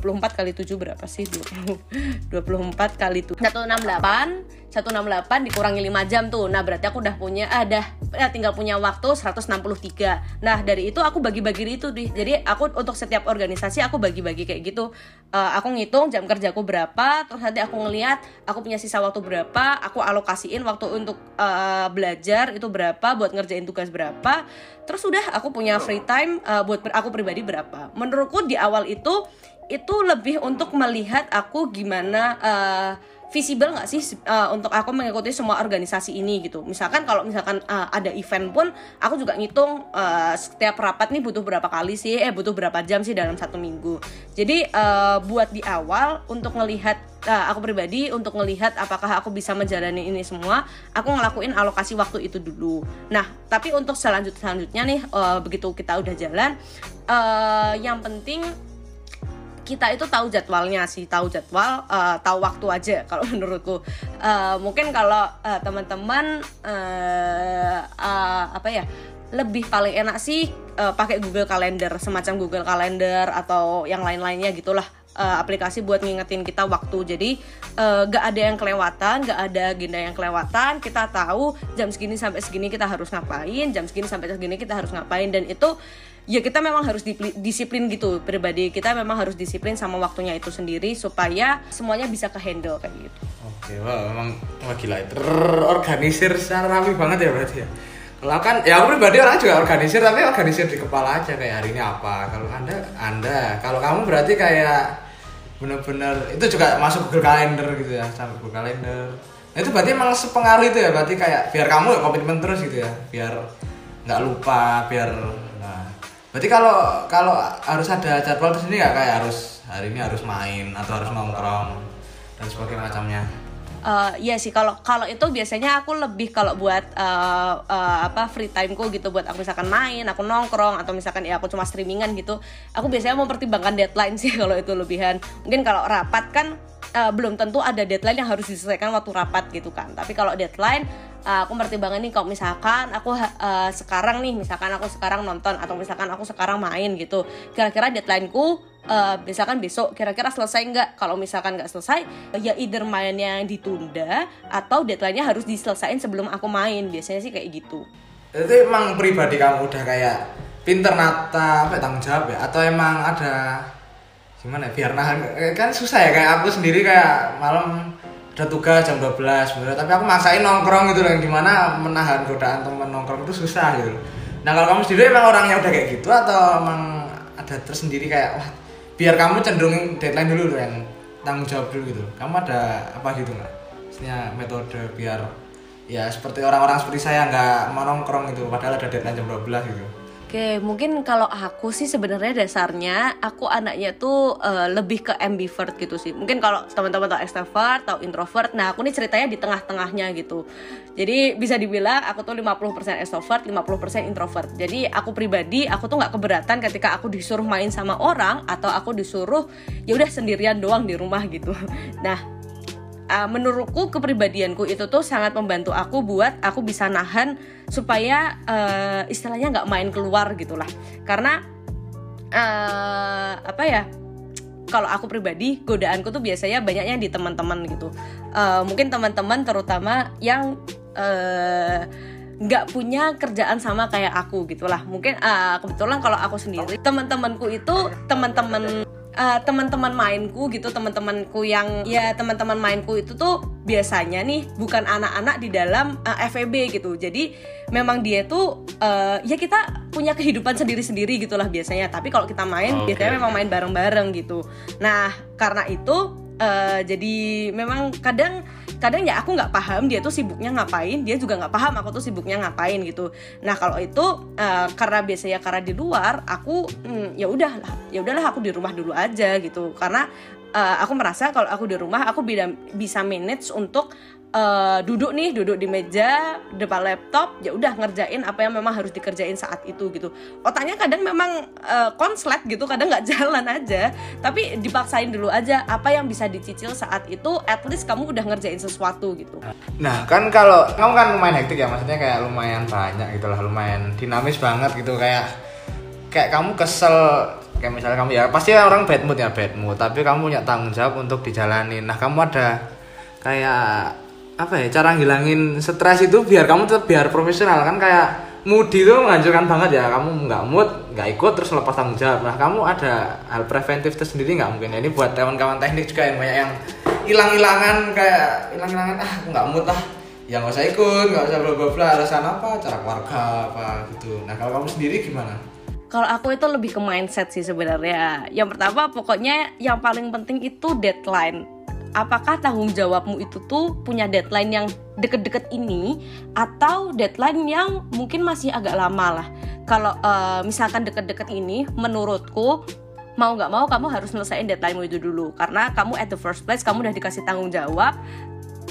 24 kali 7 berapa sih? 20 24 kali 7 168 168 dikurangi 5 jam tuh. Nah, berarti aku udah punya ah, ya, tinggal punya waktu 163. Nah, dari itu aku bagi-bagi itu di. Jadi aku untuk setiap organisasi aku bagi-bagi kayak gitu. Uh, aku ngitung jam kerjaku berapa, terus nanti aku ngelihat aku punya sisa waktu berapa, aku alokasiin waktu untuk uh, belajar itu berapa, buat ngerjain tugas berapa. Terus udah aku punya free time uh, buat aku pribadi berapa. Menurutku di awal itu itu lebih untuk melihat aku gimana uh, visible nggak sih uh, untuk aku mengikuti semua organisasi ini gitu. Misalkan kalau misalkan uh, ada event pun aku juga ngitung uh, setiap rapat nih butuh berapa kali sih, eh butuh berapa jam sih dalam satu minggu. Jadi uh, buat di awal untuk ngelihat uh, aku pribadi untuk ngelihat apakah aku bisa menjalani ini semua, aku ngelakuin alokasi waktu itu dulu. Nah, tapi untuk selanjut selanjutnya nih uh, begitu kita udah jalan, uh, yang penting kita itu tahu jadwalnya sih tahu jadwal uh, tahu waktu aja kalau menurutku. Uh, mungkin kalau uh, teman-teman uh, uh, apa ya lebih paling enak sih uh, pakai Google Calendar semacam Google Calendar atau yang lain-lainnya gitulah uh, aplikasi buat ngingetin kita waktu. Jadi uh, gak ada yang kelewatan gak ada agenda yang kelewatan. Kita tahu jam segini sampai segini kita harus ngapain jam segini sampai segini kita harus ngapain. Dan itu ya kita memang harus disiplin gitu pribadi. Kita memang harus disiplin sama waktunya itu sendiri supaya semuanya bisa ke handle kayak gitu. Oke wah memang wah gila. Terorganisir secara rapi banget ya berarti ya. Kalau kan ya aku pribadi orang juga organisir tapi organisir di kepala aja kayak hari ini apa. Kalau anda anda. Kalau kamu berarti kayak bener-bener itu juga masuk Google Calendar gitu ya sampai Google Calendar. Nah, itu berarti emang sepengaruh itu ya berarti kayak biar kamu komitmen terus gitu ya biar nggak lupa biar Berarti kalau kalau harus ada jadwal di sini nggak kayak harus hari ini harus main atau harus nongkrong dan sebagainya macamnya. Uh, iya sih kalau kalau itu biasanya aku lebih kalau buat uh, uh, apa free timeku gitu buat aku misalkan main, aku nongkrong atau misalkan ya aku cuma streamingan gitu. Aku biasanya mempertimbangkan deadline sih kalau itu lebihan. Mungkin kalau rapat kan uh, belum tentu ada deadline yang harus diselesaikan waktu rapat gitu kan. Tapi kalau deadline uh, aku pertimbangan nih kalau misalkan aku uh, sekarang nih misalkan aku sekarang nonton atau misalkan aku sekarang main gitu. Kira-kira deadlineku uh, misalkan besok kira-kira selesai nggak? Kalau misalkan nggak selesai ya either mainnya yang ditunda atau deadline-nya harus diselesain sebelum aku main. Biasanya sih kayak gitu. Itu emang pribadi kamu udah kayak pinter nata apa tanggung jawab ya? Atau emang ada gimana ya biar nahan. Kan susah ya kayak aku sendiri kayak malam ada tugas jam 12 sebenarnya tapi aku maksain nongkrong gitu yang di mana menahan godaan temen nongkrong itu susah gitu nah kalau kamu sendiri emang orangnya udah kayak gitu atau emang ada tersendiri kayak wah biar kamu cenderung deadline dulu yang tanggung jawab dulu gitu kamu ada apa gitu nggak? Maksudnya metode biar ya seperti orang-orang seperti saya nggak mau nongkrong gitu padahal ada deadline jam 12 gitu Oke, mungkin kalau aku sih sebenarnya dasarnya aku anaknya tuh uh, lebih ke ambivert gitu sih. Mungkin kalau teman-teman tahu extrovert atau introvert, nah aku nih ceritanya di tengah-tengahnya gitu. Jadi bisa dibilang aku tuh 50% extrovert, 50% introvert. Jadi aku pribadi, aku tuh nggak keberatan ketika aku disuruh main sama orang atau aku disuruh ya udah sendirian doang di rumah gitu. Nah, uh, menurutku kepribadianku itu tuh sangat membantu aku buat aku bisa nahan supaya uh, istilahnya nggak main keluar gitulah karena uh, apa ya kalau aku pribadi godaanku tuh biasanya banyaknya di teman-teman gitu. Uh, mungkin teman-teman terutama yang nggak uh, punya kerjaan sama kayak aku gitulah mungkin uh, kebetulan kalau aku sendiri teman-temanku itu teman-teman uh, teman-teman mainku gitu teman-temanku yang ya teman-teman mainku itu tuh biasanya nih bukan anak-anak di dalam uh, eh, FEB gitu. Jadi memang dia tuh uh, ya kita punya kehidupan sendiri-sendiri gitulah biasanya. Tapi kalau kita main okay. biasanya memang main bareng-bareng gitu. Nah karena itu uh, jadi memang kadang kadang ya aku nggak paham dia tuh sibuknya ngapain dia juga nggak paham aku tuh sibuknya ngapain gitu. Nah kalau itu uh, karena biasanya karena di luar aku hmm, ya udah ya udahlah aku di rumah dulu aja gitu. Karena uh, aku merasa kalau aku di rumah aku bisa bisa manage untuk uh, duduk nih duduk di meja depan laptop ya udah ngerjain apa yang memang harus dikerjain saat itu gitu. Otaknya kadang memang uh, konslet gitu kadang nggak jalan aja. Tapi dipaksain dulu aja apa yang bisa dicicil saat itu at least kamu udah ngerjain sesuatu gitu. Nah kan kalau kamu kan lumayan hektik ya maksudnya kayak lumayan banyak gitu lah lumayan dinamis banget gitu kayak kayak kamu kesel kayak misalnya kamu ya pasti orang bad mood ya bad mood tapi kamu punya tanggung jawab untuk dijalani nah kamu ada kayak apa ya cara ngilangin stres itu biar kamu tetap biar profesional. Kan kayak moody itu menghancurkan banget ya. Kamu nggak mood nggak ikut terus lepas tanggung jawab. Nah kamu ada hal preventif tersendiri nggak mungkin? Ya ini buat kawan-kawan teknik juga yang banyak yang hilang-hilangan kayak hilang-hilangan ah aku nggak mood lah. Ya nggak usah ikut nggak usah bla bla bla. Alasan apa? Cara keluarga apa gitu. Nah kalau kamu sendiri gimana? Kalau aku itu lebih ke mindset sih sebenarnya. Yang pertama pokoknya yang paling penting itu deadline apakah tanggung jawabmu itu tuh punya deadline yang deket-deket ini atau deadline yang mungkin masih agak lama lah? Kalau uh, misalkan deket-deket ini menurutku mau nggak mau kamu harus selesaiin deadlinemu itu dulu. Karena kamu at the first place kamu udah dikasih tanggung jawab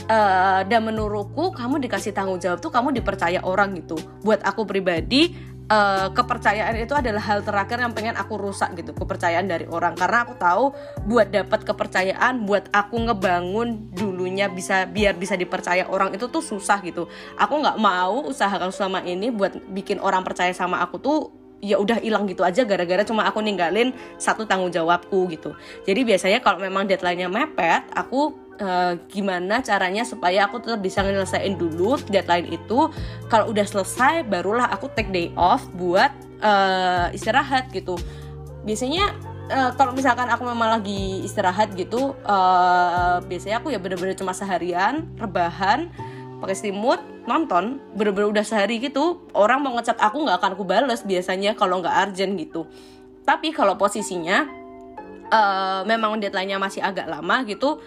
uh, dan menurutku kamu dikasih tanggung jawab tuh kamu dipercaya orang gitu. Buat aku pribadi uh, kepercayaan itu adalah hal terakhir yang pengen aku rusak gitu kepercayaan dari orang. Karena aku tahu buat dapat kepercayaan buat aku ngebangun dulunya bisa biar bisa dipercaya orang itu tuh susah gitu. Aku nggak mau usahakan selama ini buat bikin orang percaya sama aku tuh ya udah hilang gitu aja gara-gara cuma aku ninggalin satu tanggung jawabku gitu. Jadi biasanya kalau memang deadline-nya mepet aku uh, gimana caranya supaya aku tetap bisa nyelesain dulu deadline itu. Kalau udah selesai barulah aku take day off buat uh, istirahat gitu. Biasanya uh, kalau misalkan aku memang lagi istirahat gitu uh, biasanya aku ya bener-bener cuma seharian rebahan pakai selimut nonton. Bener-bener udah sehari gitu orang mau ngechat aku nggak akan aku bales biasanya kalau nggak urgent gitu. Tapi kalau posisinya uh, memang deadline-nya masih agak lama gitu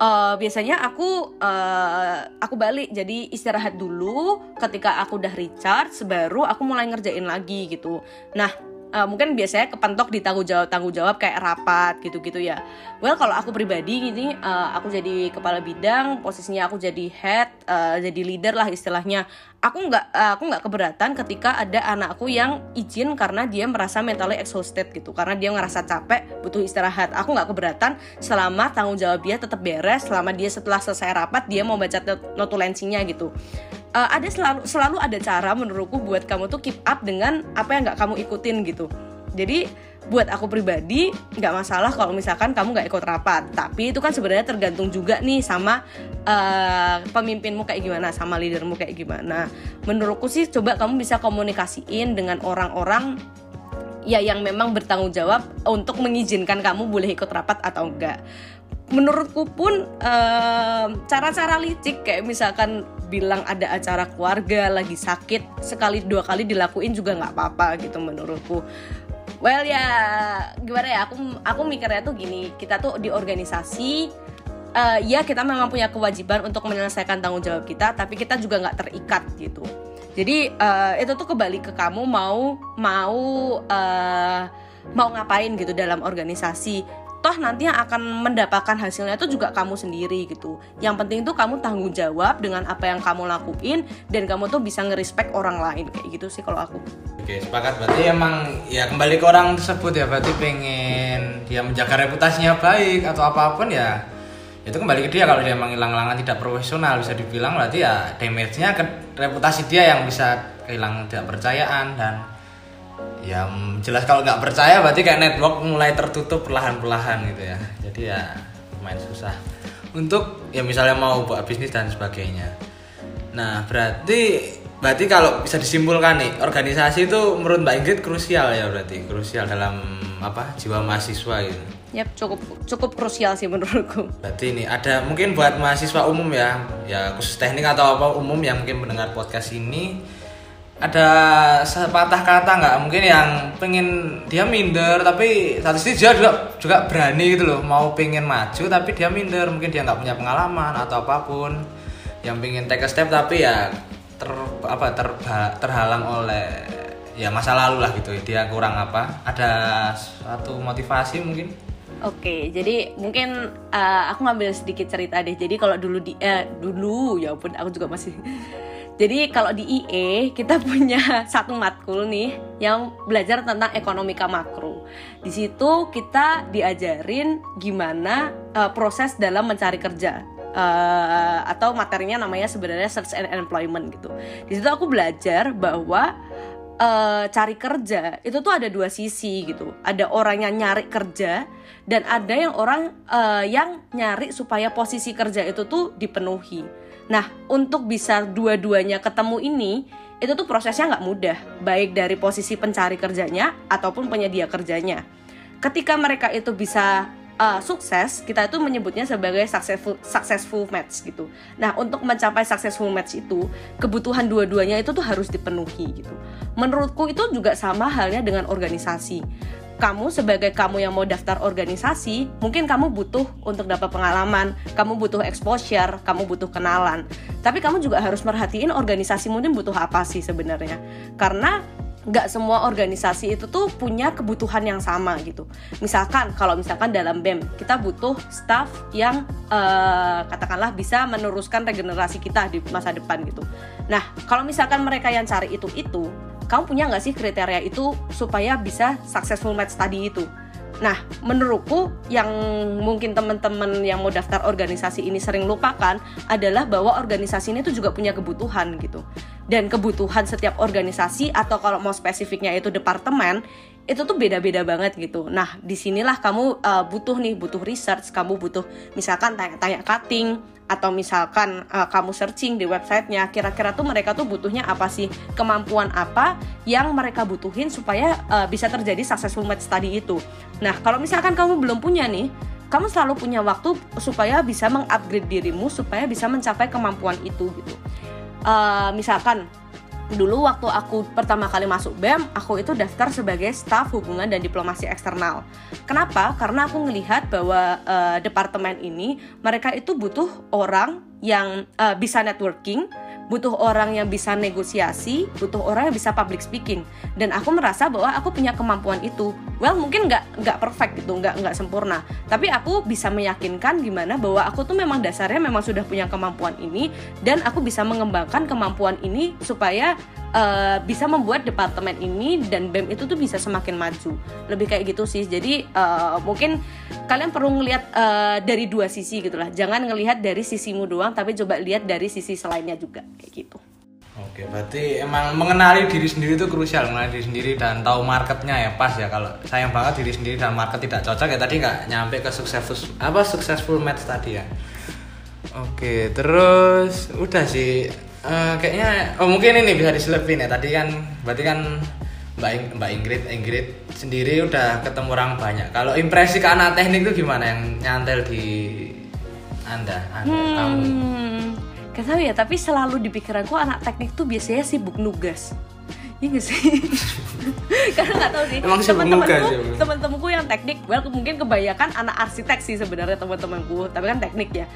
uh, biasanya aku uh, aku balik jadi istirahat dulu ketika aku udah recharge baru aku mulai ngerjain lagi gitu nah uh, mungkin biasanya kepentok di tanggung jawab tanggung jawab kayak rapat gitu-gitu ya. Well kalau aku pribadi gini, uh, aku jadi kepala bidang, posisinya aku jadi head, uh, jadi leader lah istilahnya. Aku nggak uh, aku nggak keberatan ketika ada anakku yang izin karena dia merasa mentally exhausted gitu, karena dia ngerasa capek, butuh istirahat. Aku nggak keberatan selama tanggung jawab dia tetap beres, selama dia setelah selesai rapat dia mau baca notulensinya gitu. Uh, ada selalu selalu ada cara menurutku buat kamu tuh keep up dengan apa yang nggak kamu ikutin gitu. Jadi buat aku pribadi nggak masalah kalau misalkan kamu nggak ikut rapat. Tapi itu kan sebenarnya tergantung juga nih sama uh, pemimpinmu kayak gimana sama leadermu kayak gimana. Menurutku sih coba kamu bisa komunikasiin dengan orang-orang ya yang memang bertanggung jawab untuk mengizinkan kamu boleh ikut rapat atau enggak menurutku pun cara-cara uh, licik kayak misalkan bilang ada acara keluarga lagi sakit sekali dua kali dilakuin juga nggak apa-apa gitu menurutku well ya gimana ya? Aku aku mikirnya tuh gini kita tuh di organisasi uh, ya kita memang punya kewajiban untuk menyelesaikan tanggung jawab kita tapi kita juga nggak terikat gitu. Jadi uh, itu tuh kembali ke kamu mau mau uh, mau ngapain gitu dalam organisasi toh nanti yang akan mendapatkan hasilnya itu juga kamu sendiri gitu. Yang penting tuh kamu tanggung jawab dengan apa yang kamu lakuin dan kamu tuh bisa ngerespek orang lain kayak gitu sih kalau aku. Oke sepakat. Berarti emang ya kembali ke orang tersebut ya. Berarti pengen dia menjaga reputasinya baik atau apa pun ya itu kembali ke dia. Kalau dia emang hilang-hilangan tidak profesional bisa dibilang berarti ya damage-nya ke reputasi dia yang bisa kehilangan tidak percayaan dan ya jelas kalau nggak percaya berarti kayak network mulai tertutup perlahan-perlahan gitu ya. Jadi ya lumayan susah. Untuk ya misalnya mau buat bisnis dan sebagainya. Nah berarti berarti kalau bisa disimpulkan nih organisasi itu menurut Mbak Ingrid krusial ya berarti krusial dalam apa jiwa mahasiswa gitu. Yap, cukup cukup krusial sih menurutku. Berarti ini ada mungkin buat mahasiswa umum ya, ya khusus teknik atau apa umum yang mungkin mendengar podcast ini ada sepatah kata nggak? Mungkin yang pengen dia minder tapi satu sisi dia juga juga berani gitu loh. Mau pengen maju tapi dia minder. Mungkin dia nggak punya pengalaman atau apa pun yang pengen take a step tapi ya ter apa ter, terhalang oleh ya masa lalu lah gitu. Dia kurang apa. Ada satu motivasi mungkin? Oke, jadi mungkin uh, aku ngambil sedikit cerita deh. Jadi kalau dulu di uh, dulu ya pun aku juga masih jadi kalau di IE kita punya satu matkul nih yang belajar tentang ekonomika makro. Di situ kita diajarin gimana uh, proses dalam mencari kerja. Uh, atau materinya namanya sebenarnya search and employment gitu. Di situ aku belajar bahwa uh, cari kerja itu tuh ada dua sisi gitu. Ada orang yang nyari kerja dan ada yang orang uh, yang nyari supaya posisi kerja itu tuh dipenuhi. Nah, untuk bisa dua-duanya ketemu ini, itu tuh prosesnya nggak mudah, baik dari posisi pencari kerjanya ataupun penyedia kerjanya. Ketika mereka itu bisa uh, sukses, kita itu menyebutnya sebagai successful successful match gitu. Nah, untuk mencapai successful match itu, kebutuhan dua-duanya itu tuh harus dipenuhi gitu. Menurutku itu juga sama halnya dengan organisasi kamu sebagai kamu yang mau daftar organisasi, mungkin kamu butuh untuk dapat pengalaman, kamu butuh exposure, kamu butuh kenalan. Tapi kamu juga harus merhatiin organisasi mungkin butuh apa sih sebenarnya. Karena nggak semua organisasi itu tuh punya kebutuhan yang sama gitu. Misalkan kalau misalkan dalam BEM kita butuh staff yang uh, katakanlah bisa meneruskan regenerasi kita di masa depan gitu. Nah kalau misalkan mereka yang cari itu itu kamu punya nggak sih kriteria itu supaya bisa successful match tadi itu Nah, menurutku yang mungkin teman-teman yang mau daftar organisasi ini sering lupakan adalah bahwa organisasi ini tuh juga punya kebutuhan gitu. Dan kebutuhan setiap organisasi atau kalau mau spesifiknya itu departemen itu tuh beda-beda banget gitu. Nah, di sinilah kamu uh, butuh nih, butuh research, kamu butuh misalkan tanya-tanya cutting, atau misalkan uh, kamu searching di websitenya kira-kira tuh mereka tuh butuhnya apa sih? Kemampuan apa yang mereka butuhin supaya uh, bisa terjadi successful match tadi itu? Nah kalau misalkan kamu belum punya nih kamu selalu punya waktu supaya bisa mengupgrade dirimu supaya bisa mencapai kemampuan itu gitu. Uh, misalkan dulu waktu aku pertama kali masuk BEM, aku itu daftar sebagai staf hubungan dan diplomasi eksternal. Kenapa? Karena aku melihat bahwa uh, departemen ini mereka itu butuh orang yang uh, bisa networking, butuh orang yang bisa negosiasi, butuh orang yang bisa public speaking. Dan aku merasa bahwa aku punya kemampuan itu. Well, mungkin nggak nggak perfect gitu, nggak nggak sempurna. Tapi aku bisa meyakinkan gimana bahwa aku tuh memang dasarnya memang sudah punya kemampuan ini dan aku bisa mengembangkan kemampuan ini supaya uh, bisa membuat departemen ini dan BEM itu tuh bisa semakin maju. Lebih kayak gitu sih. Jadi uh, mungkin kalian perlu ngelihat uh, dari dua sisi gitulah. Jangan ngelihat dari sisimu doang, tapi coba lihat dari sisi selainnya juga kayak gitu. Oke, berarti emang mengenali diri sendiri itu krusial, mengenali diri sendiri dan tahu marketnya ya pas ya. Kalau sayang banget diri sendiri dan market tidak cocok ya tadi nggak nyampe ke successful apa successful match tadi ya. Oke, terus udah sih Uh, kayaknya oh mungkin ini bisa diselipin ya tadi kan berarti kan Mbak Ing, Mbak Ingrid Ingrid sendiri udah ketemu orang banyak. Kalau impresi ke anak teknik itu gimana yang nyantel di Anda, anda hmm, kamu? Gak ya, tapi selalu di pikiranku anak teknik tuh biasanya sibuk nugas. Iya gak sih? karena nggak tahu sih teman-temanku ya, Bu? teman-temanku yang teknik well mungkin kebanyakan anak arsitek sih sebenarnya teman-temanku tapi kan teknik ya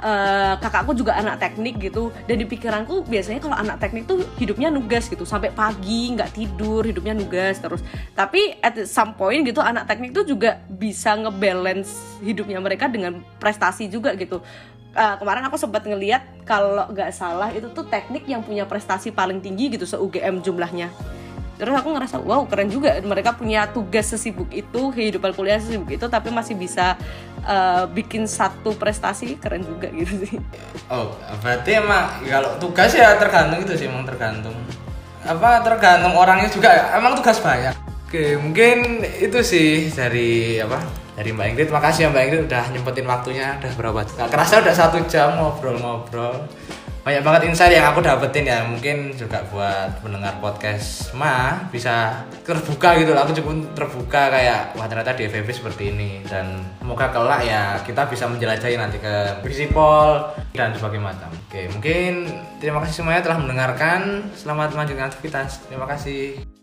Eh, kakakku juga anak teknik gitu. Dan di pikiranku biasanya kalau anak teknik tuh hidupnya nugas gitu. Sampai pagi nggak tidur hidupnya nugas terus. Tapi at some point gitu anak teknik tuh juga bisa ngebalance hidupnya mereka dengan prestasi juga gitu. Eh, kemarin aku sempat ngeliat kalau nggak salah itu tuh teknik yang punya prestasi paling tinggi gitu se UGM jumlahnya terus aku ngerasa wow keren juga mereka punya tugas sesibuk itu kehidupan kuliah sesibuk itu tapi masih bisa eh, bikin satu prestasi keren juga gitu sih Oh, berarti emang kalau tugas ya tergantung itu sih emang tergantung. Apa tergantung orangnya juga. Emang tugas banyak. Oke, mungkin itu sih dari apa? Dari Mbak Ingrid. Makasih ya Mbak Ingrid udah nyempetin waktunya. Udah berapa? Gak kerasa udah satu jam ngobrol-ngobrol. Banyak banget insight yang aku dapetin ya. Mungkin juga buat pendengar podcast Ma bisa terbuka gitu. Aku cukup terbuka kayak wah ternyata di FVP seperti ini dan semoga kelak ya kita bisa menjelajahi nanti ke Visipol dan sebagainya macam. Oke, mungkin terima kasih semuanya telah mendengarkan. Selamat melanjutkan aktivitas. Terima kasih.